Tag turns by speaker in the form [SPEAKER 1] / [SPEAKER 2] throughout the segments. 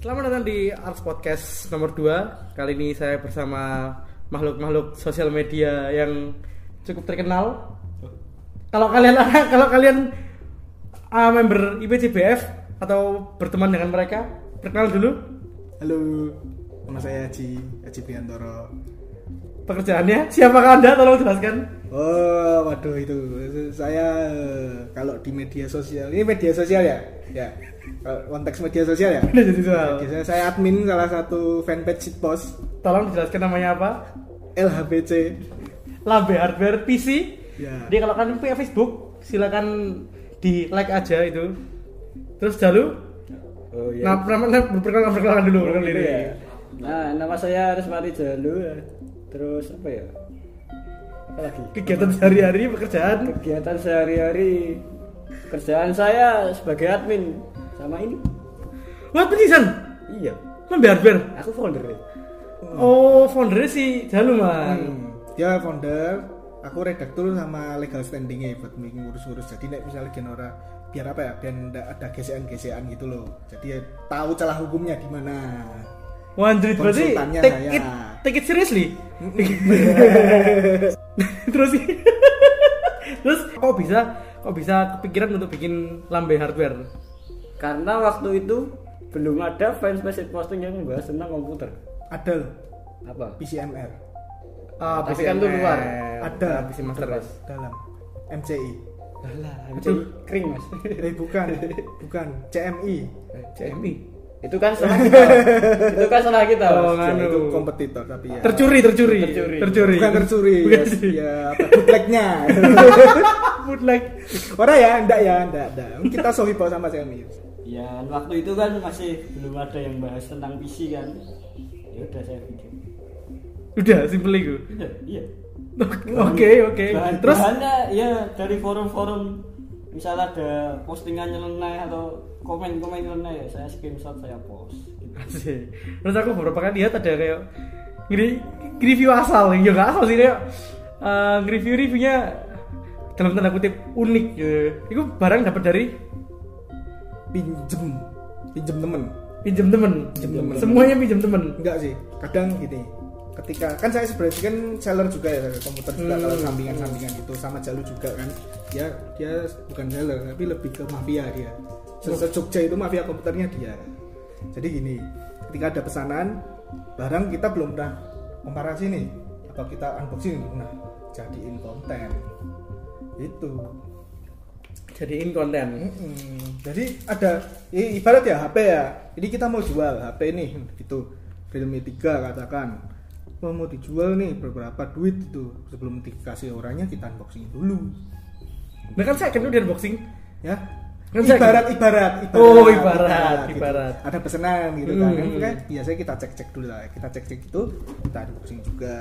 [SPEAKER 1] Selamat datang di Arts Podcast nomor 2 Kali ini saya bersama makhluk-makhluk sosial media yang cukup terkenal Kalau kalian kalau kalian uh, member IPCBF atau berteman dengan mereka Perkenal dulu
[SPEAKER 2] Halo, nama saya Haji, Haji Biantoro.
[SPEAKER 1] pekerjaannya Siapakah anda? Tolong jelaskan
[SPEAKER 2] Oh, waduh itu. Saya eh, kalau di media sosial, ini media sosial ya? Ya. Kalau konteks media sosial ya? Media sosial. Saya admin salah satu fanpage Sitpos
[SPEAKER 1] Tolong dijelaskan namanya apa?
[SPEAKER 2] LHBC.
[SPEAKER 1] Lambe Hardware PC
[SPEAKER 2] Ya.
[SPEAKER 1] Jadi kalau kalian punya Facebook silakan di like aja itu Terus Jalu
[SPEAKER 2] Oh
[SPEAKER 1] Nah, nama, nama, perkenalkan, perkenalkan dulu, perkenalkan diri.
[SPEAKER 3] ya. Nah, nama saya Resmari Jalu. Terus apa ya? Lagi?
[SPEAKER 1] Kegiatan sehari-hari, pekerjaan.
[SPEAKER 3] Kegiatan sehari-hari. Kerjaan saya sebagai admin sama ini.
[SPEAKER 1] Wah, penyisan.
[SPEAKER 3] Iya,
[SPEAKER 1] Lambe Hardware.
[SPEAKER 3] aku founder.
[SPEAKER 1] Oh, foundernya si Jalu, man.
[SPEAKER 2] Hmm, Dia founder, aku redaktur sama legal standingnya buat ngurus-ngurus. Jadi nek misalnya Genora biar apa ya, biar ndak ada gesekan-gesekan gitu loh. Jadi ya tahu celah hukumnya di mana.
[SPEAKER 1] Wah, berarti take
[SPEAKER 2] saya.
[SPEAKER 1] it, take it seriously. Terus Terus kok bisa kok bisa kepikiran untuk bikin lambe hardware?
[SPEAKER 3] Karena waktu itu belum ada fanspage posting yang membahas tentang komputer.
[SPEAKER 2] Ada
[SPEAKER 3] Apa?
[SPEAKER 2] PCMR.
[SPEAKER 1] Ah,
[SPEAKER 3] Tapi kan itu luar.
[SPEAKER 2] Ada
[SPEAKER 1] PC Master Race.
[SPEAKER 2] dalam MCI.
[SPEAKER 3] Lah,
[SPEAKER 1] Itu.
[SPEAKER 3] kering, Mas.
[SPEAKER 2] Eh bukan, bukan CMI.
[SPEAKER 1] CMI.
[SPEAKER 3] Itu kan salah kita. itu kan salah kita.
[SPEAKER 1] Oh. Anu.
[SPEAKER 2] itu kompetitor tapi ya.
[SPEAKER 1] Tercuri, tercuri.
[SPEAKER 3] Tercuri.
[SPEAKER 1] Tercuri.
[SPEAKER 2] Bukan tercuri.
[SPEAKER 1] Bukan
[SPEAKER 2] ya, ya apa bootlegnya.
[SPEAKER 1] bootleg.
[SPEAKER 2] Orang ya, enggak ya, enggak, enggak. Kita sohibo sama CMI.
[SPEAKER 3] Ya, waktu itu kan masih belum ada yang bahas tentang PC kan. Ya udah saya bikin.
[SPEAKER 1] Udah, simple itu.
[SPEAKER 3] Udah, iya.
[SPEAKER 1] Oke, oke.
[SPEAKER 3] Bahan,
[SPEAKER 1] Terus
[SPEAKER 3] bahannya ya dari forum-forum misal ada postingan nyeleneh atau komen-komen nyeleneh ya saya screenshot saya post. Gitu.
[SPEAKER 1] Asik. Terus aku beberapa kali lihat ada kayak review asal, ya nggak asal sih kayak eh, review reviewnya dalam tanda kutip unik gitu. Itu barang dapat dari
[SPEAKER 2] Pinjem, pinjem temen.
[SPEAKER 1] pinjam temen.
[SPEAKER 2] Pinjem temen.
[SPEAKER 1] Semuanya pinjam temen.
[SPEAKER 2] Enggak sih, kadang gini. Ketika kan saya sebenarnya kan seller juga ya komputer juga
[SPEAKER 1] Hmm.
[SPEAKER 2] kalau sampingan-sampingan itu sama Jalu juga kan. Dia dia bukan seller tapi lebih ke mafia dia. Se Jogja itu mafia komputernya dia. Jadi gini, ketika ada pesanan barang kita belum pernah komparasi nih atau kita unboxing nah jadiin konten itu
[SPEAKER 1] Jadiin konten.
[SPEAKER 2] Mm-mm. Jadi ada ibarat ya HP ya. Ini kita mau jual HP nih gitu. Realme 3 katakan. Mau mau dijual nih berapa duit itu sebelum dikasih orangnya kita unboxing dulu
[SPEAKER 1] Nah kan saya kan udah unboxing.
[SPEAKER 2] ya.
[SPEAKER 1] Kan saya-
[SPEAKER 2] ibarat, ibarat ibarat
[SPEAKER 1] Oh, ibarat,
[SPEAKER 2] gitu.
[SPEAKER 1] ibarat.
[SPEAKER 2] Ada pesanan gitu kan.
[SPEAKER 1] Hmm.
[SPEAKER 2] Kan biasanya kita cek-cek dulu lah. Kita cek-cek itu kita unboxing juga.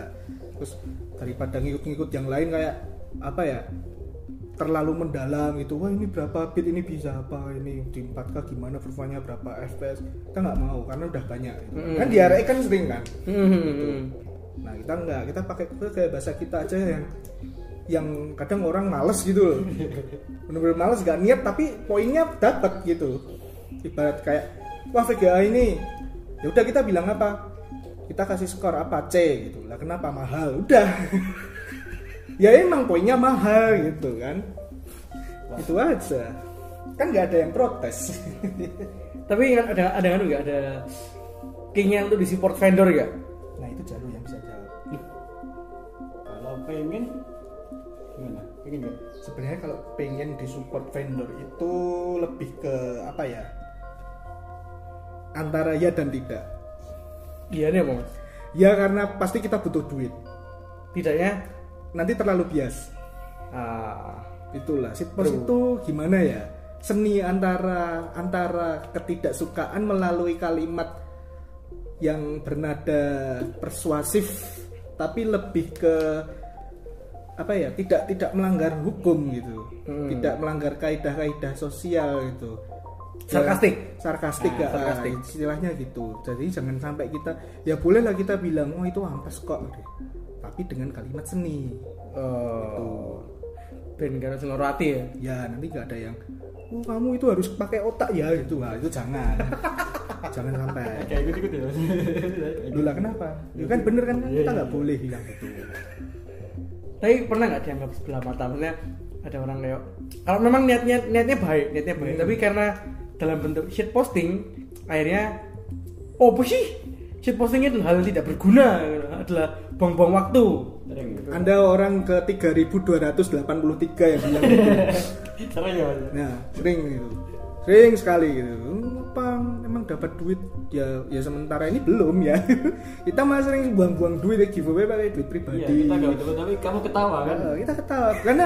[SPEAKER 2] Terus daripada ngikut-ngikut yang lain kayak apa ya? terlalu mendalam gitu wah ini berapa bit ini bisa apa ini di 4K gimana performanya berapa FPS kita nggak mau karena udah banyak gitu.
[SPEAKER 1] Hmm.
[SPEAKER 2] kan di RE kan sering kan
[SPEAKER 1] Hmm.
[SPEAKER 2] Nah kita nggak kita pakai kayak bahasa kita aja yang yang kadang orang males gitu loh. Bener-bener males gak niat tapi poinnya dapat gitu. Ibarat kayak wah VGA ini ya udah kita bilang apa? Kita kasih skor apa? C gitu. Lah kenapa? Mahal. Udah. Ya emang poinnya mahal gitu kan. Itu aja. Kan nggak ada yang protes.
[SPEAKER 1] Tapi ada ada kan nggak? Ada keinginan untuk disupport vendor ya?
[SPEAKER 2] Nah itu jalur yang bisa jawab.
[SPEAKER 3] Kalau pengen gimana? Pengen nggak?
[SPEAKER 2] sebenarnya kalau pengen disupport vendor itu lebih ke apa ya? Antara ya dan tidak.
[SPEAKER 1] Iya nih mas.
[SPEAKER 2] ya karena pasti kita butuh duit.
[SPEAKER 1] Tidaknya
[SPEAKER 2] nanti terlalu bias.
[SPEAKER 1] Ah,
[SPEAKER 2] itulah. Sitpos itu gimana ya? Seni antara antara ketidaksukaan melalui kalimat yang bernada persuasif tapi lebih ke apa ya tidak tidak melanggar hukum gitu.
[SPEAKER 1] Hmm.
[SPEAKER 2] tidak melanggar kaidah-kaidah sosial gitu.
[SPEAKER 1] Sarkastik?
[SPEAKER 2] Ya, sarkastik
[SPEAKER 1] Ah,
[SPEAKER 2] ya,
[SPEAKER 1] sarkastik.
[SPEAKER 2] istilahnya gitu. Jadi jangan sampai kita ya bolehlah kita bilang oh itu ampas kok. Tapi dengan kalimat seni.
[SPEAKER 1] Oh, ben ora ati ya.
[SPEAKER 2] ya nanti nggak ada yang oh kamu itu harus pakai otak ya? Itu nah, itu jangan jangan sampai
[SPEAKER 3] kayak ikut ikut ya
[SPEAKER 2] Lu lah kenapa? Ya kan bener kan
[SPEAKER 3] Iya,
[SPEAKER 2] kita
[SPEAKER 3] iya.
[SPEAKER 2] nggak boleh bilang gitu.
[SPEAKER 1] Tapi pernah nggak dianggap sebelah mata? Maksudnya ada orang kayak kalau memang niatnya niatnya baik, niatnya baik,
[SPEAKER 2] Hmm.
[SPEAKER 1] tapi karena dalam bentuk shit posting akhirnya oh apa sih? Shit posting itu hal yang tidak berguna, adalah buang-buang waktu.
[SPEAKER 3] gitu
[SPEAKER 2] Anda orang ke 3283 yang bilang gitu.
[SPEAKER 3] sering ya?
[SPEAKER 2] Nah, sering gitu. Sering sekali gitu. Numpang emang dapat duit ya ya sementara ini belum ya. kita mah sering buang-buang duit ya giveaway pakai duit pribadi.
[SPEAKER 3] iya kita gak betul tapi kamu ketawa kan
[SPEAKER 2] Nah, kita ketawa karena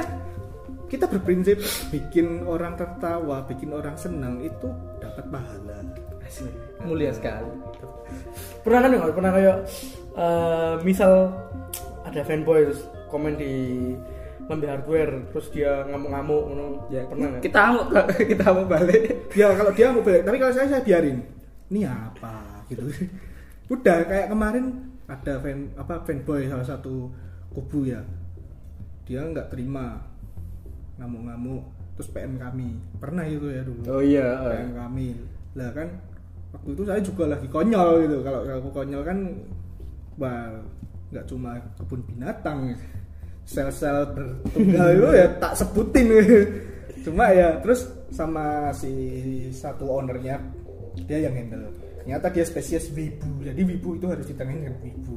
[SPEAKER 2] kita berprinsip bikin orang tertawa, bikin orang senang itu dapat pahala.
[SPEAKER 1] Mulia sekali. Pernah kan? Pernah kayak eh, misal ada fanboy terus komen di lembe hardware terus dia ngamuk-ngamuk ngono.
[SPEAKER 2] Ya,
[SPEAKER 1] pernah nggak?
[SPEAKER 2] kita mau kita mau balik. Ya kalau dia mau balik, tapi kalau saya saya biarin. Ini apa gitu. Udah kayak kemarin ada fan apa fanboy salah satu kubu ya. Dia nggak terima ngamuk-ngamuk terus PM kami. Pernah itu ya dulu.
[SPEAKER 1] Oh iya.
[SPEAKER 2] PM kami. Lah kan waktu itu saya juga lagi konyol gitu. Kalau aku konyol kan wah nggak cuma kebun binatang sel-sel bertunggal itu ya tak sebutin cuma ya terus sama si satu ownernya dia yang handle ternyata dia spesies wibu jadi wibu itu harus ditangani dengan wibu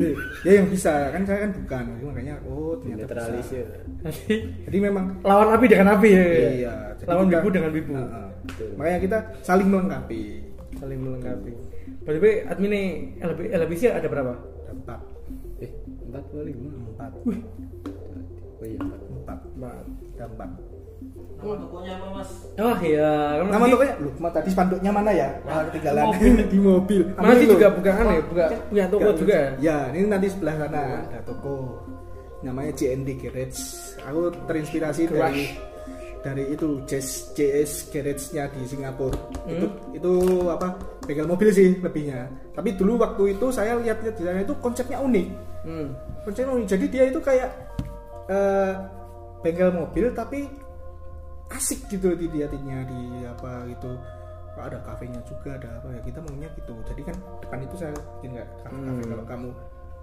[SPEAKER 2] dia yang bisa kan saya kan bukan Jadi makanya oh ternyata
[SPEAKER 3] netralisir
[SPEAKER 2] bisa. jadi memang
[SPEAKER 1] lawan api dengan api ya.
[SPEAKER 2] iya jadi
[SPEAKER 1] lawan wibu dengan wibu.
[SPEAKER 2] Heeh. makanya kita saling melengkapi
[SPEAKER 1] Saling melengkapi. By the way, admin LB, LBC ada berapa?
[SPEAKER 2] empat
[SPEAKER 3] empat. Puluh lima
[SPEAKER 2] empat
[SPEAKER 3] oh iya empat.
[SPEAKER 2] Empat.
[SPEAKER 1] Empat.
[SPEAKER 2] empat
[SPEAKER 3] nama tokonya apa mas?
[SPEAKER 1] Oh iya,
[SPEAKER 2] nama
[SPEAKER 1] di-
[SPEAKER 2] tokonya? Lu ma tadi spanduknya mana ya? Ah, ketinggalan.
[SPEAKER 3] Mobil.
[SPEAKER 2] di mobil.
[SPEAKER 1] Mana sih juga bukan aneh, buka punya toko
[SPEAKER 2] Enggak,
[SPEAKER 1] juga. ya?
[SPEAKER 2] ya ini nanti sebelah sana. Ada toko. Namanya JND Garage. Aku terinspirasi
[SPEAKER 1] Garage.
[SPEAKER 2] dari dari itu JS, JS Garage-nya di Singapura. Itu itu apa? Bengkel mobil sih lebihnya. Tapi dulu waktu itu saya lihat-lihat di sana itu konsepnya unik
[SPEAKER 1] Hmm.
[SPEAKER 2] unik jadi dia itu kayak eh, bengkel mobil tapi asik gitu dilihatinnya di apa gitu ada kafenya juga ada apa ya kita maunya gitu jadi kan depan itu saya bikin kayak kafe kafe
[SPEAKER 1] Hmm.
[SPEAKER 2] kalau kamu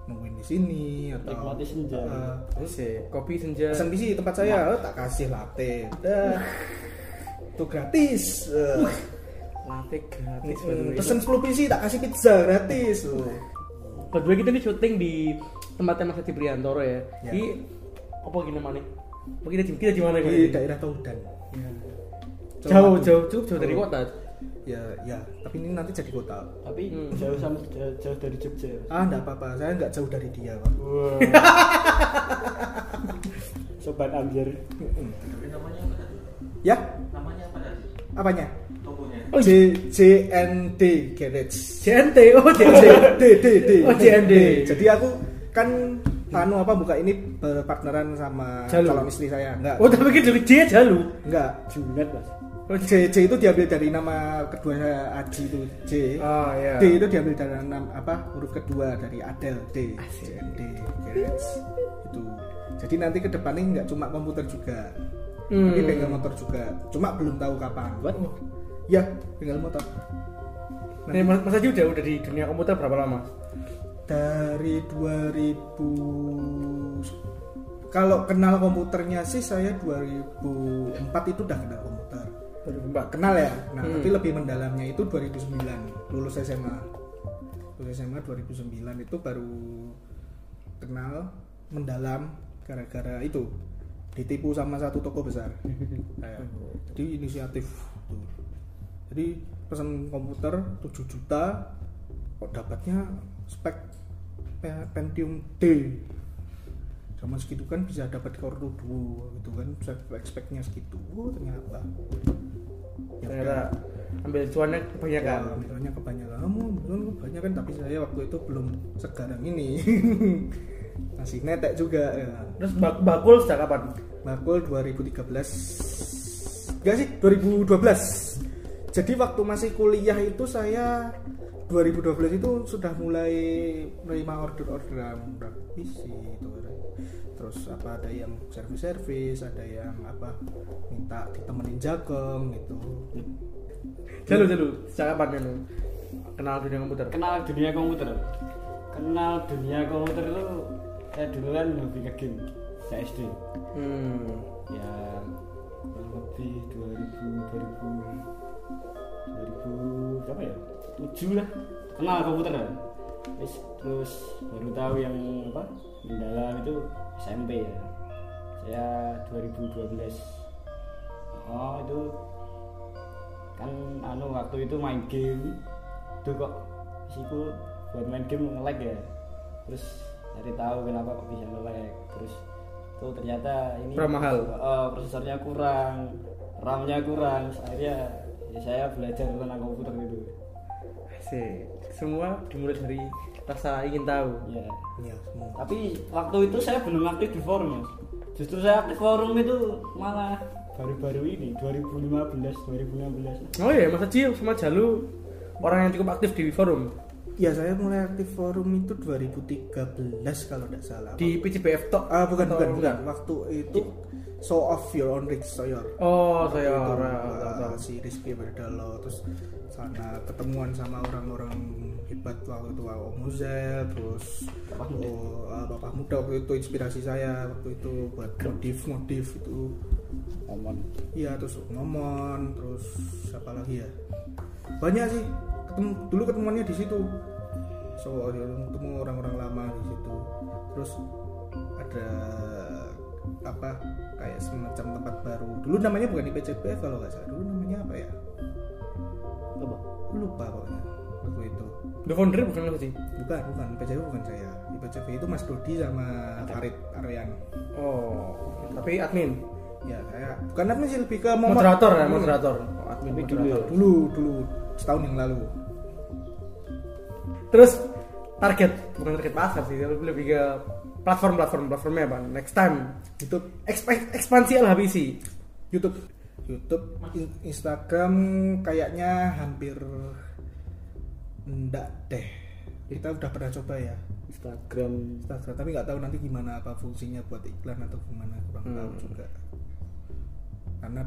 [SPEAKER 2] nungguin di sini atau
[SPEAKER 3] Nikmati senja.
[SPEAKER 1] sih, kopi senja.
[SPEAKER 2] pesan bisi tempat saya oh, tak kasih latte udah itu gratis Eh,
[SPEAKER 1] Latte gratis.
[SPEAKER 2] mm,
[SPEAKER 1] by the way.
[SPEAKER 2] pesen 10 bisi tak kasih pizza gratis.
[SPEAKER 1] Way, kita nih syuting di tempatnya Mas Adi Priantoro ya.
[SPEAKER 2] Ya.
[SPEAKER 1] Di apa gini mana? Apa kita kita di mana
[SPEAKER 2] di daerah Taudan.
[SPEAKER 1] Jauh, jauh, cukup jauh dari kota.
[SPEAKER 2] ya ya. Tapi ini nanti jadi kota.
[SPEAKER 3] Tapi
[SPEAKER 1] Hmm.
[SPEAKER 3] jauh sama jauh, jauh dari Jogja
[SPEAKER 2] ah enggak apa-apa. Saya nggak jauh dari dia pak.
[SPEAKER 3] Wah. sobat anjir.
[SPEAKER 2] Ya?
[SPEAKER 4] Namanya apa tadi?
[SPEAKER 2] Apanya
[SPEAKER 4] tokonya
[SPEAKER 1] Oh,
[SPEAKER 2] J JND Garage
[SPEAKER 1] JNT, oh JNT.
[SPEAKER 2] D D D
[SPEAKER 1] Oh, JND.
[SPEAKER 2] jadi aku kan anu apa buka ini berpartneran sama
[SPEAKER 1] Jalu.
[SPEAKER 2] calon istri saya enggak
[SPEAKER 1] Oh, tapi kita J jalu.
[SPEAKER 2] enggak
[SPEAKER 3] junet mas
[SPEAKER 1] Oh,
[SPEAKER 2] J, J itu diambil dari nama kedua Aji itu J
[SPEAKER 1] Oh, iya.
[SPEAKER 2] D itu diambil dari nama apa huruf kedua dari Adel D JND Garage itu jadi nanti ke depannya nggak cuma komputer juga
[SPEAKER 1] Hmm.
[SPEAKER 2] tapi bengkel motor juga cuma belum tahu kapan
[SPEAKER 3] What?
[SPEAKER 2] Ya bengkel motor
[SPEAKER 1] Nih, Mas, Mas Haji udah udah di dunia komputer berapa lama?
[SPEAKER 2] dari 2000 kalau kenal komputernya sih saya 2004 itu udah kenal komputer
[SPEAKER 1] 2004.
[SPEAKER 2] kenal ya nah
[SPEAKER 1] Hmm.
[SPEAKER 2] tapi lebih mendalamnya itu 2009 lulus SMA lulus SMA 2009 itu baru kenal mendalam gara-gara itu ditipu sama satu toko besar Kayak, jadi inisiatif tuh. Jadi pesan komputer 7 juta kok dapatnya spek Pe- Pentium D. Zaman segitu kan bisa dapat Core 2 Duo gitu kan spek speknya segitu oh, ternyata. Ya
[SPEAKER 1] Ternyata ambil cuannya kebanyakan.
[SPEAKER 2] Ya, misalnya kebanyakan. Kamu betul kebanyakan tapi saya waktu itu belum sekarang ini. Masih netek juga ya.
[SPEAKER 1] Terus bak bakul sejak kapan?
[SPEAKER 2] Bakul 2013 enggak sih 2012 jadi waktu masih kuliah itu saya 2012 itu sudah mulai menerima order-orderan udah PC itu terus apa ada yang servis-servis ada yang apa minta ditemenin jagong gitu.
[SPEAKER 1] Jalu jalu sejak kapan itu? kenal dunia komputer?
[SPEAKER 3] Kenal dunia komputer. Kenal dunia komputer itu saya dulu kan hobi ke game saya SD
[SPEAKER 1] hmm.
[SPEAKER 3] ya kurang lebih 2000 2000 2000 berapa ya? 7 lah. Kenal komputer kan? Terus, terus baru tahu yang apa? Mendalam itu SMP ya. Saya 2012 oh itu kan anu waktu itu main game. Tuh kok siku buat main game nge-lag ya. Terus cari tahu kenapa kok bisa nge-lag. Terus tuh ternyata ini
[SPEAKER 1] mahal.
[SPEAKER 3] eh, prosesornya kurang. RAM-nya kurang. Akhirnya ya saya belajar tentang komputer gitu.
[SPEAKER 1] Asik. semua dimulai dari rasa ingin tahu.
[SPEAKER 3] Ya.
[SPEAKER 2] Ya semua.
[SPEAKER 3] Tapi waktu itu saya belum aktif di forum mas. Justru saya aktif forum itu malah baru-baru ini 2015 2016
[SPEAKER 1] oh iya masa Cio sama Jalu orang yang cukup aktif di forum?
[SPEAKER 2] Ya saya mulai aktif forum itu 2013 kalau tidak salah.
[SPEAKER 1] Di PCBF Talk
[SPEAKER 2] ah bukan
[SPEAKER 1] Atau-
[SPEAKER 2] bukan bukan. Waktu itu show off your own Rick Sawyer
[SPEAKER 1] oh
[SPEAKER 2] itu
[SPEAKER 1] orang
[SPEAKER 2] uh, si Rizky Berdalo terus sana ketemuan sama orang-orang hebat waktu itu Om Muzel terus
[SPEAKER 3] Bapak Muda.
[SPEAKER 2] oh, uh, Bapak Muda waktu itu inspirasi saya waktu itu buat modif-modif itu.
[SPEAKER 3] Omon
[SPEAKER 2] iya terus ngomong terus siapa lagi ya? Banyak sih ketemu dulu ketemuannya di situ. So ketemu orang-orang lama di situ. Terus ada apa kayak semacam tempat baru. Dulu namanya bukan IPCBF kalau nggak salah. Dulu namanya apa ya?
[SPEAKER 3] Apa?
[SPEAKER 2] Lupa pokoknya. Waktu itu.
[SPEAKER 1] The Founder bukan aku sih?
[SPEAKER 2] Bukan bukan. IPCB bukan saya. IPCB itu Mas Dodi sama Farid Aryan.
[SPEAKER 1] Oh tapi admin?
[SPEAKER 2] Ya saya. Bukan admin sih lebih ke
[SPEAKER 1] moderator ya
[SPEAKER 2] Hmm.
[SPEAKER 1] moderator. Oh, admin
[SPEAKER 3] Tapi dulu
[SPEAKER 1] moderator.
[SPEAKER 3] ya?
[SPEAKER 2] dulu dulu. Setahun yang lalu.
[SPEAKER 1] Terus target. Bukan target pasar sih lebih, lebih ke platform platform platformnya apa? Next time
[SPEAKER 2] YouTube.
[SPEAKER 1] Exp- ekspansi LHPC
[SPEAKER 2] YouTube. YouTube In- Instagram kayaknya hampir enggak deh. Kita udah pernah coba ya?
[SPEAKER 3] Instagram.
[SPEAKER 2] Instagram tapi nggak tahu nanti gimana apa fungsinya buat iklan atau gimana kurang
[SPEAKER 1] Hmm.
[SPEAKER 2] tahu juga. Karena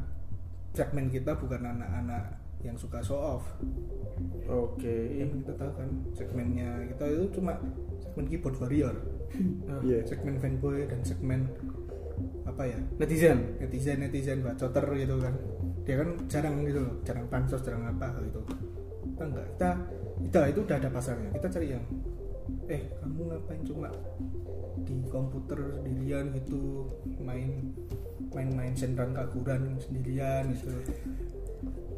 [SPEAKER 2] segmen kita bukan anak-anak yang suka show off.
[SPEAKER 1] Oke.
[SPEAKER 2] Yang kita tahu kan segmennya kita itu cuma segmen keyboard warrior.
[SPEAKER 3] Iya.
[SPEAKER 2] segmen fanboy dan segmen apa ya?
[SPEAKER 1] Netizen.
[SPEAKER 2] Netizen netizen bacoter gitu kan. Dia kan jarang gitu loh jarang pansos jarang apa gitu. Kita enggak kita kita itu udah ada pasarnya. Kita cari yang eh kamu ngapain cuma di komputer sendirian gitu main main-main senran kaguran sendirian gitu.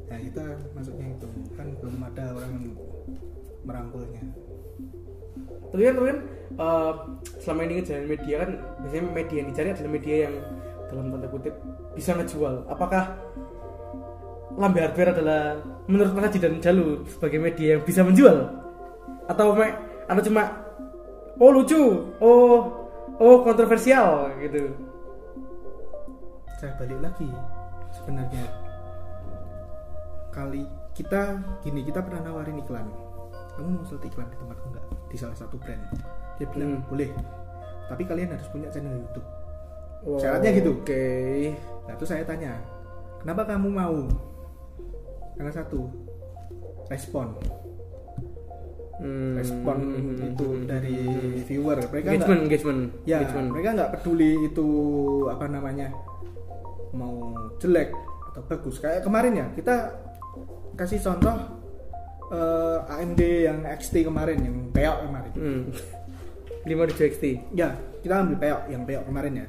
[SPEAKER 2] Nah kita masuknya itu. Kan belum ada orang yang merangkulnya.
[SPEAKER 1] Tapi kan eh, selama ini ngejalanin media kan biasanya media yang dicari adalah media yang dalam tanda kutip bisa ngejual. Apakah Lambe Hardware adalah menurut Mas Haji dan Jalu sebagai media yang bisa menjual? Atau me, atau cuma oh lucu oh oh kontroversial gitu
[SPEAKER 2] saya balik lagi sebenarnya. Kali kita gini kita pernah nawarin iklan. Kamu mau slot iklan di tempatku enggak di salah satu brand. Dia bilang
[SPEAKER 1] Hmm.
[SPEAKER 2] boleh. Tapi kalian harus punya channel YouTube. Syaratnya gitu.
[SPEAKER 1] oke.
[SPEAKER 2] Nah itu saya tanya kenapa kamu mau? Karena satu respon.
[SPEAKER 1] Hmm,
[SPEAKER 2] respon
[SPEAKER 1] hmm,
[SPEAKER 2] itu
[SPEAKER 1] hmm,
[SPEAKER 2] dari
[SPEAKER 1] hmm.
[SPEAKER 2] viewer. Mereka
[SPEAKER 1] engagement
[SPEAKER 2] nggak-
[SPEAKER 1] engagement.
[SPEAKER 2] Ya
[SPEAKER 1] engagement.
[SPEAKER 2] mereka nggak peduli itu apa namanya mau jelek atau bagus. Kayak kemarin ya kita kasih contoh eh, AMD yang XT kemarin yang peok kemarin.
[SPEAKER 1] Hmm. 5 di XT
[SPEAKER 2] ya kita ambil peok yang peok kemarin ya.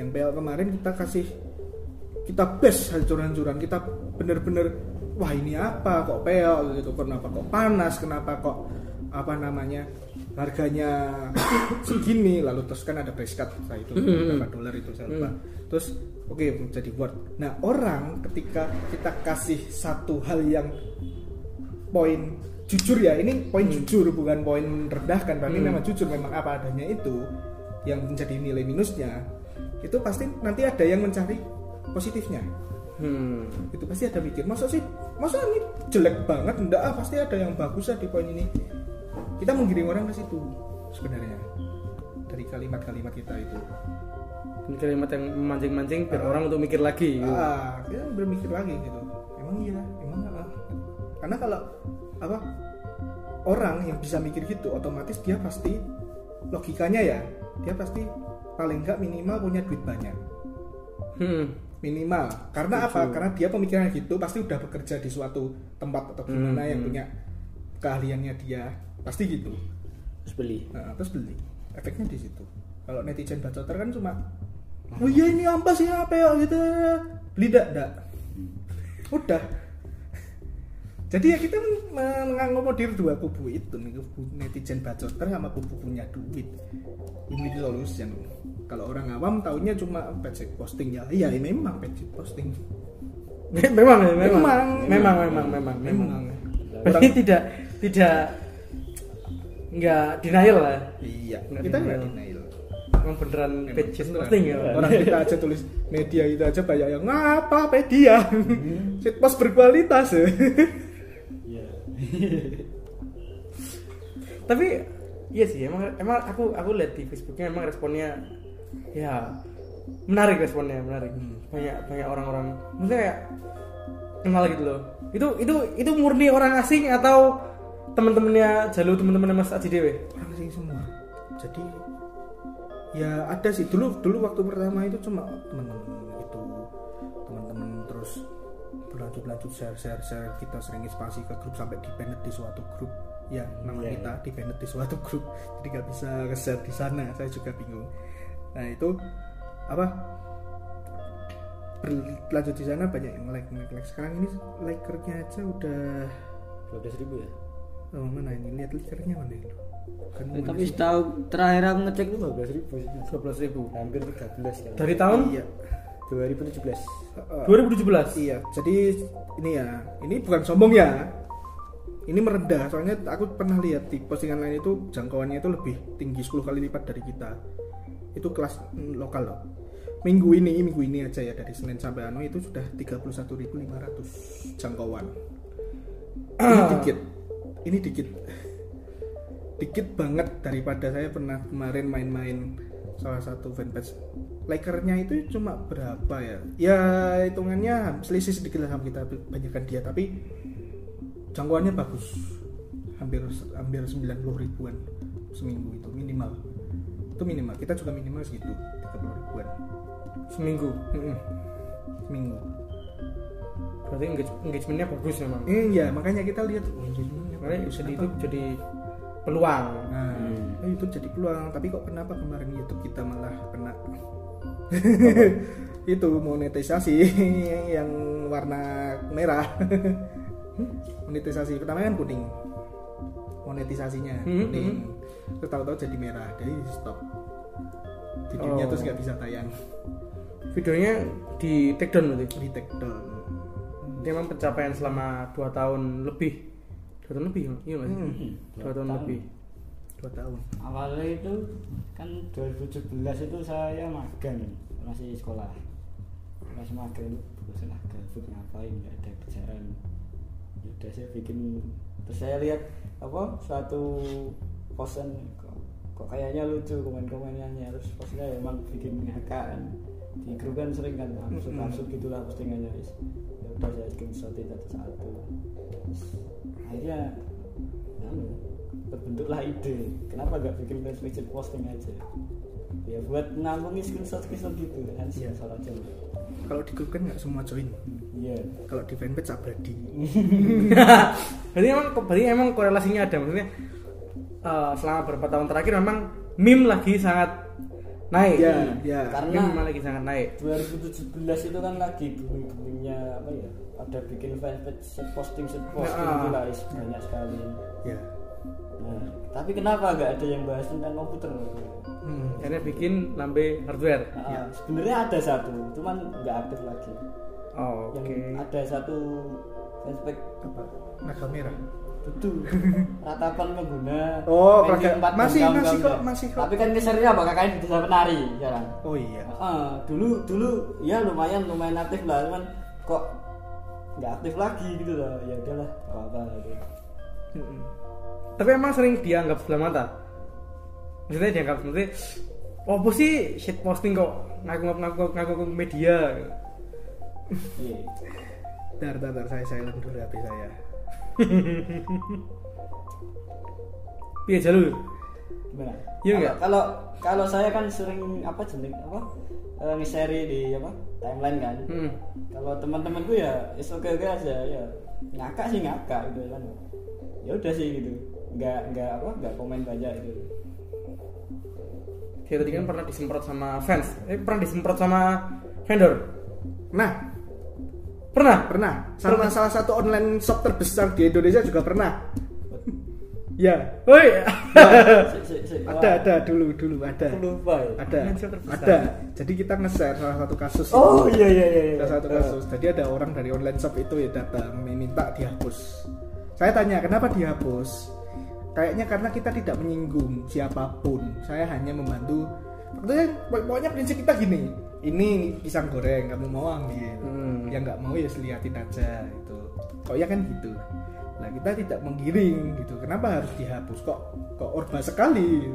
[SPEAKER 2] Yang peok kemarin kita kasih kita best hancuran-hancuran kita bener-bener wah ini apa? Kok peok? Gitu. Kenapa kok panas? Kenapa kok apa namanya harganya segini lalu terus kan ada price cut saya itu berapa dolar itu saya lupa. Terus oke jadi worth. Nah orang ketika kita kasih satu hal yang poin jujur ya ini poin jujur bukan poin merendahkan tapi
[SPEAKER 1] Hmm.
[SPEAKER 2] memang jujur memang apa adanya itu yang menjadi nilai minusnya itu pasti nanti ada yang mencari positifnya.
[SPEAKER 1] Hmm.
[SPEAKER 2] itu pasti ada mikir masa sih masa ini jelek banget? Enggak ah pasti ada yang bagus lah di poin ini kita menggiring orang ke situ sebenarnya dari kalimat-kalimat kita itu
[SPEAKER 1] Ini kalimat yang memancing-mancing biar orang untuk mikir lagi gitu.
[SPEAKER 2] ah kita berpikir lagi gitu emang iya emang ah. karena kalau apa orang yang bisa mikir gitu otomatis dia pasti logikanya ya dia pasti paling nggak minimal punya duit banyak
[SPEAKER 1] Hmm.
[SPEAKER 2] minimal karena apa karena dia pemikiran gitu pasti udah bekerja di suatu tempat atau gimana
[SPEAKER 1] Hmm,
[SPEAKER 2] yang
[SPEAKER 1] hmm.
[SPEAKER 2] punya keahliannya dia pasti gitu.
[SPEAKER 3] Terus beli.
[SPEAKER 2] Nah, terus beli. Efeknya di situ. Kalau netizen bacoter kan cuma oh iya ini ampas ya apa ya? gitu. Beli dak dak udah. Jadi ya kita men- men- mengakomodir dua kubu itu nih kubu netizen bacoter sama kubu punya duit. Ini solution. Kalau orang awam taunya cuma page posting ya. Iya ini memang page posting.
[SPEAKER 1] Memang ya, memang.
[SPEAKER 2] Memang.
[SPEAKER 1] memang memang memang memang.
[SPEAKER 2] memang.
[SPEAKER 1] Berarti tidak tidak nggak denial lah.
[SPEAKER 2] Iya
[SPEAKER 1] Nggak
[SPEAKER 2] kita nggak
[SPEAKER 1] denial. memang beneran page posting ya?
[SPEAKER 2] Orang kita aja tulis media itu aja banyak yang ngapa media? Shit post berkualitas ya.
[SPEAKER 3] Iya.
[SPEAKER 1] Tapi iya sih emang emang aku aku lihat di Facebooknya emang responnya ya menarik responnya menarik. Banyak banyak orang-orang maksudnya kayak kenal gitu loh. Itu itu itu murni orang asing atau teman-temannya jalur teman-temannya Mas Aji Dewe
[SPEAKER 2] orang asing semua. Jadi ya ada sih. Dulu dulu waktu pertama itu cuma teman-teman itu. Teman-teman terus berlanjut lanjut share share share kita sering inspirasi ke grup sampai di di suatu grup ya nama
[SPEAKER 3] Iya.
[SPEAKER 2] kita di di suatu grup. Jadi nggak bisa nge-share di sana. Saya juga bingung. Nah itu apa? Berlanjut di sana banyak yang like like like sekarang ini likernya aja udah
[SPEAKER 3] dua belas ribu ya
[SPEAKER 2] oh, mana ini? Lihat likernya mana itu kan
[SPEAKER 3] Eh, tapi setahu terakhir aku ngecek itu dua belas ribu sih.
[SPEAKER 1] Dua belas ribu.
[SPEAKER 3] Hampir tiga belas ya
[SPEAKER 1] dari tahun?
[SPEAKER 2] Iya.
[SPEAKER 3] dua ribu tujuh belas.
[SPEAKER 2] Uh,
[SPEAKER 1] 2017
[SPEAKER 2] Iya, jadi ini ya, ini bukan sombong ya. Ini merendah, soalnya aku pernah lihat di postingan lain itu jangkauannya itu lebih tinggi 10 kali lipat dari kita. Itu kelas mm, lokal loh. Minggu ini, minggu ini aja ya dari Senin sampai Anu itu sudah 31.500 jangkauan. Ini dikit. Ini dikit. Dikit banget daripada saya pernah kemarin main-main salah satu fanpage. Likernya itu cuma berapa ya? Ya hitungannya selisih sedikit lah kita banyakkan dia tapi jangkauannya bagus. Hampir hampir 90 ribuan seminggu itu minimal. Itu minimal. Kita juga minimal segitu 30 ribuan.
[SPEAKER 1] Seminggu?
[SPEAKER 2] Mm-mm. seminggu.
[SPEAKER 1] Berarti engage- engagementnya bagus memang?
[SPEAKER 2] Eh, ya makanya kita lihat oh,
[SPEAKER 1] jadi
[SPEAKER 2] Apa?
[SPEAKER 1] itu jadi peluang
[SPEAKER 2] Nah,
[SPEAKER 3] Hmm.
[SPEAKER 2] itu jadi peluang. Tapi kok kenapa kemarin YouTube kita malah kena itu monetisasi yang warna merah. monetisasi pertama kan kuning. Monetisasinya
[SPEAKER 1] Hmm,
[SPEAKER 2] kuning. Terus tahu-tahu jadi merah, jadi di stop. Videonya
[SPEAKER 1] Oh.
[SPEAKER 2] terus nggak bisa tayang
[SPEAKER 1] videonya di take down berarti
[SPEAKER 2] di take down.
[SPEAKER 1] memang pencapaian selama 2 tahun lebih 2 tahun lebih iya nggak sih?
[SPEAKER 2] Hmm,
[SPEAKER 1] dua tahun lebih.
[SPEAKER 2] dua tahun.
[SPEAKER 3] awalnya itu kan 2017 itu saya magang masih sekolah. Masih magang itu bosan lah gabut ngapain nggak ada kerjaan ya udah saya bikin terus saya lihat apa suatu posan kok, kok kayaknya lucu komen-komennya terus posnya emang bikin ngakak kan di grup kan sering kan absurd absurd gitulah postingannya wis. Ya udah saya screenshot satu-satu Terus akhirnya anu terbentuklah ide kenapa gak bikin fanpage posting aja ya buat nampungin screenshot screenshot gitu kan
[SPEAKER 2] Iya.
[SPEAKER 3] salah aja
[SPEAKER 2] Kalau di grup kan nggak semua join.
[SPEAKER 3] iya
[SPEAKER 2] Kalau di fanpage abadi.
[SPEAKER 1] berarti emang berarti emang korelasinya ada maksudnya eh, selama beberapa tahun terakhir memang meme lagi sangat naik
[SPEAKER 2] Ya, ya.
[SPEAKER 3] Karena-
[SPEAKER 1] meme lagi sangat naik
[SPEAKER 3] 2017 itu kan lagi booming boomingnya apa ya ada bikin fanpage posting posting
[SPEAKER 1] Nah.
[SPEAKER 3] gitu lah is- banyak sekali
[SPEAKER 2] Ya.
[SPEAKER 3] nah, tapi kenapa gak ada yang bahas tentang komputer
[SPEAKER 2] Hmm.
[SPEAKER 1] akhirnya bikin lambe hardware
[SPEAKER 3] Ah, sebenarnya ada satu cuman nggak aktif lagi
[SPEAKER 1] oh, oke
[SPEAKER 3] yang ada satu fanspage
[SPEAKER 2] Apa? Naga merah.
[SPEAKER 3] itu ratapan pengguna
[SPEAKER 2] Oh,
[SPEAKER 3] dan
[SPEAKER 2] masih- masih kok, masih kok.
[SPEAKER 3] tapi kan kesernya bakal kayak di desa penari sekarang
[SPEAKER 2] Oh iya.
[SPEAKER 3] Ah, dulu dulu ya lumayan lumayan aktif lah cuman kok nggak aktif lagi gitu loh ya udahlah apa apa gitu.
[SPEAKER 1] Tapi emang sering dianggap sebelah mata maksudnya dianggap maksudnya oh apa sih shit posting kok ngaku ngaku ngaku, ngaku media
[SPEAKER 3] Iya.
[SPEAKER 2] Bentar, bentar, bentar, saya silent dulu HP saya.
[SPEAKER 1] Piye jalur?
[SPEAKER 3] Gimana?
[SPEAKER 1] Iya
[SPEAKER 3] Kalau-
[SPEAKER 1] nggak?
[SPEAKER 3] Kalau kalau saya kan sering apa jeneng apa eh, nge-share di apa timeline kan.
[SPEAKER 1] Hmm.
[SPEAKER 3] Kalau teman-temanku ya is oke oke aja ya ngakak sih ngakak gitu kan. Ya udah sih gitu. Nggak nggak apa nggak komen banyak gitu.
[SPEAKER 1] Dia tadi kan pernah disemprot sama fans. Eh pernah disemprot sama vendor.
[SPEAKER 2] Nah,
[SPEAKER 1] Pernah?
[SPEAKER 2] pernah. Sama salah satu online shop terbesar di Indonesia juga pernah. Ya,
[SPEAKER 1] Woi.
[SPEAKER 3] Si- si- si-
[SPEAKER 2] ada ada dulu dulu ada.
[SPEAKER 3] lupa ya.
[SPEAKER 2] Ada. Ada. Jadi kita nge-share salah satu kasus.
[SPEAKER 3] Oh iya iya iya. iya.
[SPEAKER 2] Salah satu kasus. Jadi ada orang dari online shop itu ya datang meminta dihapus. Saya tanya kenapa dihapus? Kayaknya karena kita tidak menyinggung siapa pun. Saya hanya membantu. Pokoknya, pokoknya prinsip kita gini. Ini pisang goreng, kamu mau ambil.
[SPEAKER 1] Hmm.
[SPEAKER 2] Yang nggak mau ya liatin aja itu. Kok ya kan gitu. Nah kita tidak menggiring gitu. Kenapa harus dihapus? Kok kok orba sekali?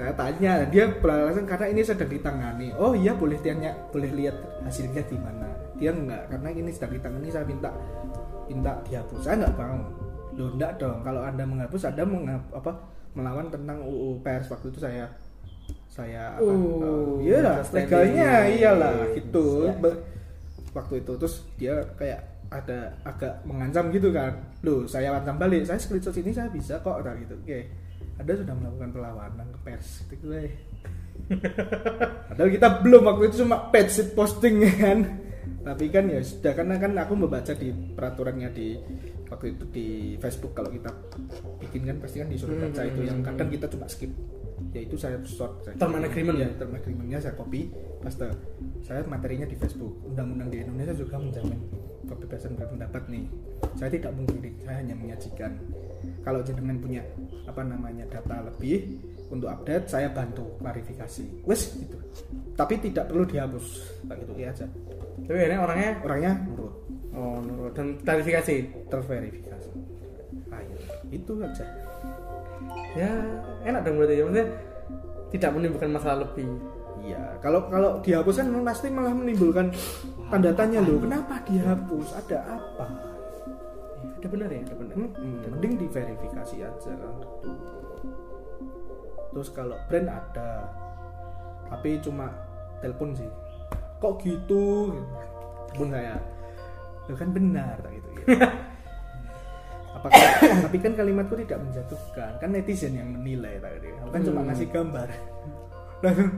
[SPEAKER 2] Saya tanya, dia beralasan karena ini sedang ditangani. Oh iya boleh tanya, boleh lihat hasilnya gimana. Dia enggak, karena ini sedang ditangani. Saya minta minta dihapus. Saya enggak mau. Loh enggak dong. Kalau anda menghapus, anda mengap, apa melawan tentang UU pers waktu itu saya saya apa?
[SPEAKER 1] Oh,
[SPEAKER 2] iya lah, legalnya iyalah gitu. Be- Waktu itu terus dia kayak ada agak mengancam gitu kan. Loh, saya ancam balik. Saya screenshot ini saya bisa kok nah, gitu. Oke. Anda sudah melakukan perlawanan ke pers gitu gue. Padahal kita belum waktu itu cuma page posting kan. Tapi kan ya sudah karena kan aku membaca di peraturannya di waktu itu di Facebook kalau kita bikin kan pasti kan disuruh baca
[SPEAKER 1] Hmm.
[SPEAKER 2] itu yang kadang kita cuma skip yaitu saya short saja.
[SPEAKER 1] Term and agreement.
[SPEAKER 2] ya term agreementnya saya copy. Paste saya materinya di Facebook. Undang-undang di Indonesia juga menjamin kebebasan berpendapat nih. Saya tidak mengkritik saya hanya menyajikan. Kalau jenengan punya apa namanya data lebih untuk update saya bantu klarifikasi. Wes gitu. Tapi tidak perlu dihapus. Tak gitu ya aja.
[SPEAKER 1] Tapi ini orangnya?
[SPEAKER 2] Orangnya nurut.
[SPEAKER 1] Oh nurut. Dan klarifikasi.
[SPEAKER 2] terverifikasi. Ayo itu aja
[SPEAKER 1] Ya enak dong berarti ya maksudnya tidak menimbulkan masalah lebih.
[SPEAKER 2] Iya, kalau kalau dihapus kan pasti malah menimbulkan tanda tanya loh, kenapa dihapus? Ada apa?
[SPEAKER 1] Ada benar ya, ada benar.
[SPEAKER 2] Hmm, mending diverifikasi aja kan. Terus kalau brand ada, tapi cuma telepon sih. Kok gitu? Telepon saya. Loh kan benar gitu ya. Apakah, tapi kan kalimatku tidak menjatuhkan. Kan netizen yang menilai tadi. Aku kan cuma
[SPEAKER 1] Hmm.
[SPEAKER 2] ngasih gambar. Langsung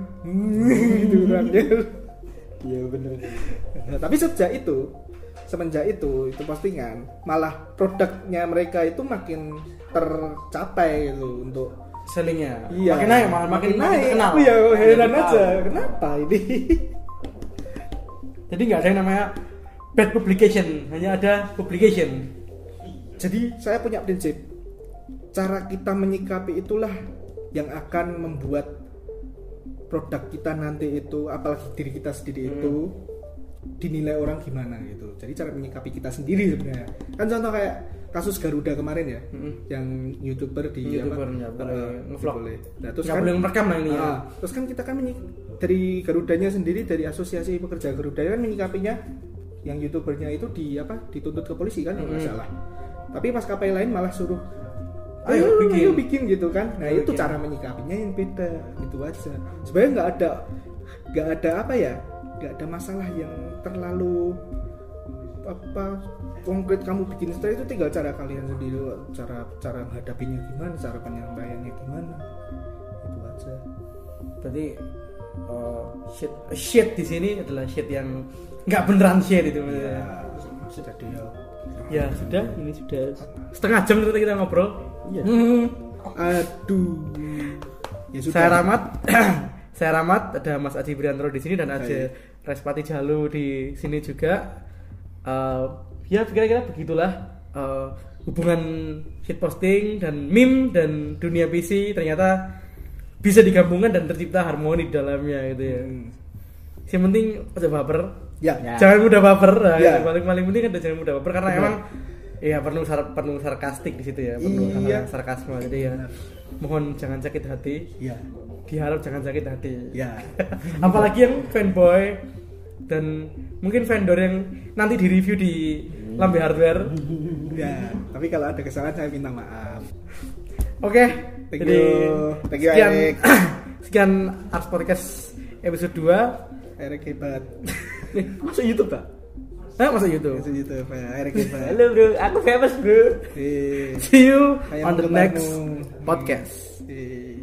[SPEAKER 2] gitu kan
[SPEAKER 3] Iya bener.
[SPEAKER 2] Nah, tapi sejak itu semenjak itu itu postingan malah produknya mereka itu makin tercapai gitu untuk
[SPEAKER 1] Sellingnya?
[SPEAKER 2] Iya.
[SPEAKER 1] Makin naik malah makin, makin
[SPEAKER 2] naik.
[SPEAKER 1] terkenal.
[SPEAKER 2] aku ya heran aja. Kenapa ini?
[SPEAKER 1] Jadi nggak ada yang namanya bad publication, hanya ada publication.
[SPEAKER 2] Jadi saya punya prinsip cara kita menyikapi itulah yang akan membuat produk kita nanti itu apalagi diri kita sendiri
[SPEAKER 1] Hmm.
[SPEAKER 2] itu dinilai orang gimana gitu jadi cara menyikapi kita sendiri sebenarnya kan contoh kayak kasus Garuda kemarin ya
[SPEAKER 1] Mm-mm.
[SPEAKER 2] yang youtuber di
[SPEAKER 1] YouTuber
[SPEAKER 2] apa,
[SPEAKER 1] nggak boleh
[SPEAKER 2] eh,
[SPEAKER 1] ngevlog.
[SPEAKER 2] boleh. nah terus
[SPEAKER 1] Nggak
[SPEAKER 2] kan
[SPEAKER 1] boleh merekam lah ini ya.
[SPEAKER 2] Ah, terus kan kita kan menyi- dari Garudanya sendiri dari asosiasi pekerja Garuda kan menyikapinya yang youtubernya itu di apa dituntut ke polisi kan nggak
[SPEAKER 1] Mm-mm.
[SPEAKER 2] salah tapi maskapai lain malah suruh
[SPEAKER 1] Ayo,
[SPEAKER 2] ayo
[SPEAKER 1] bikin."
[SPEAKER 2] bikin, bikin gitu kan nah
[SPEAKER 1] Ayo
[SPEAKER 2] itu
[SPEAKER 1] bikin.
[SPEAKER 2] cara menyikapinya yang beda gitu aja sebenarnya nggak ada nggak ada apa ya nggak ada masalah yang terlalu apa konkret kamu bikin setelah itu tinggal cara kalian sendiri cara cara menghadapinya gimana cara penyampaiannya gimana itu aja
[SPEAKER 1] Berarti uh, shit shit di sini adalah shit yang nggak beneran shit itu.
[SPEAKER 2] ya jadi ya
[SPEAKER 1] sudah, ini sudah setengah jam ternyata kita ngobrol.
[SPEAKER 3] Iya.
[SPEAKER 1] Hmm.
[SPEAKER 2] aduh ya
[SPEAKER 1] Saya Ramat, saya Ramat, ada Mas Aji Briantoro di sini dan ada
[SPEAKER 2] Hai.
[SPEAKER 1] Respati Jalu di sini juga. Eh, ya kira-kira begitulah eh, hubungan shitposting dan meme dan dunia PC ternyata bisa digabungkan dan tercipta harmoni di dalamnya gitu ya.
[SPEAKER 2] Hmm.
[SPEAKER 1] Yang penting aja baper,
[SPEAKER 2] ya
[SPEAKER 3] Ya.
[SPEAKER 1] jangan mudah baper. Nah,
[SPEAKER 2] Ya.
[SPEAKER 1] yang paling paling penting ada jangan mudah baper karena
[SPEAKER 2] Benar.
[SPEAKER 1] emang ya perlu sar- penuh sarkastik di situ ya, penuh
[SPEAKER 2] Iya.
[SPEAKER 1] sarkasme. Jadi ya mohon jangan sakit hati
[SPEAKER 2] ya
[SPEAKER 1] diharap jangan sakit hati
[SPEAKER 2] ya
[SPEAKER 1] apalagi yang fanboy dan mungkin vendor yang nanti di review di lambe hardware.
[SPEAKER 2] Ya, tapi kalau ada kesalahan saya minta maaf.
[SPEAKER 1] Oke,
[SPEAKER 2] Thank
[SPEAKER 1] jadi
[SPEAKER 2] you. Thank you,
[SPEAKER 1] sekian
[SPEAKER 2] Erik.
[SPEAKER 1] sekian Ars Podcast episode 2
[SPEAKER 2] Erik hebat.
[SPEAKER 3] Masuk YouTube, Pak.
[SPEAKER 1] Nah, masuk YouTube.
[SPEAKER 2] Masuk YouTube ya, Erik hebat.
[SPEAKER 3] Halo, Bro. Aku famous, Bro.
[SPEAKER 2] Eh,
[SPEAKER 1] See you
[SPEAKER 2] Kayak
[SPEAKER 1] on the next podcast.
[SPEAKER 2] eh.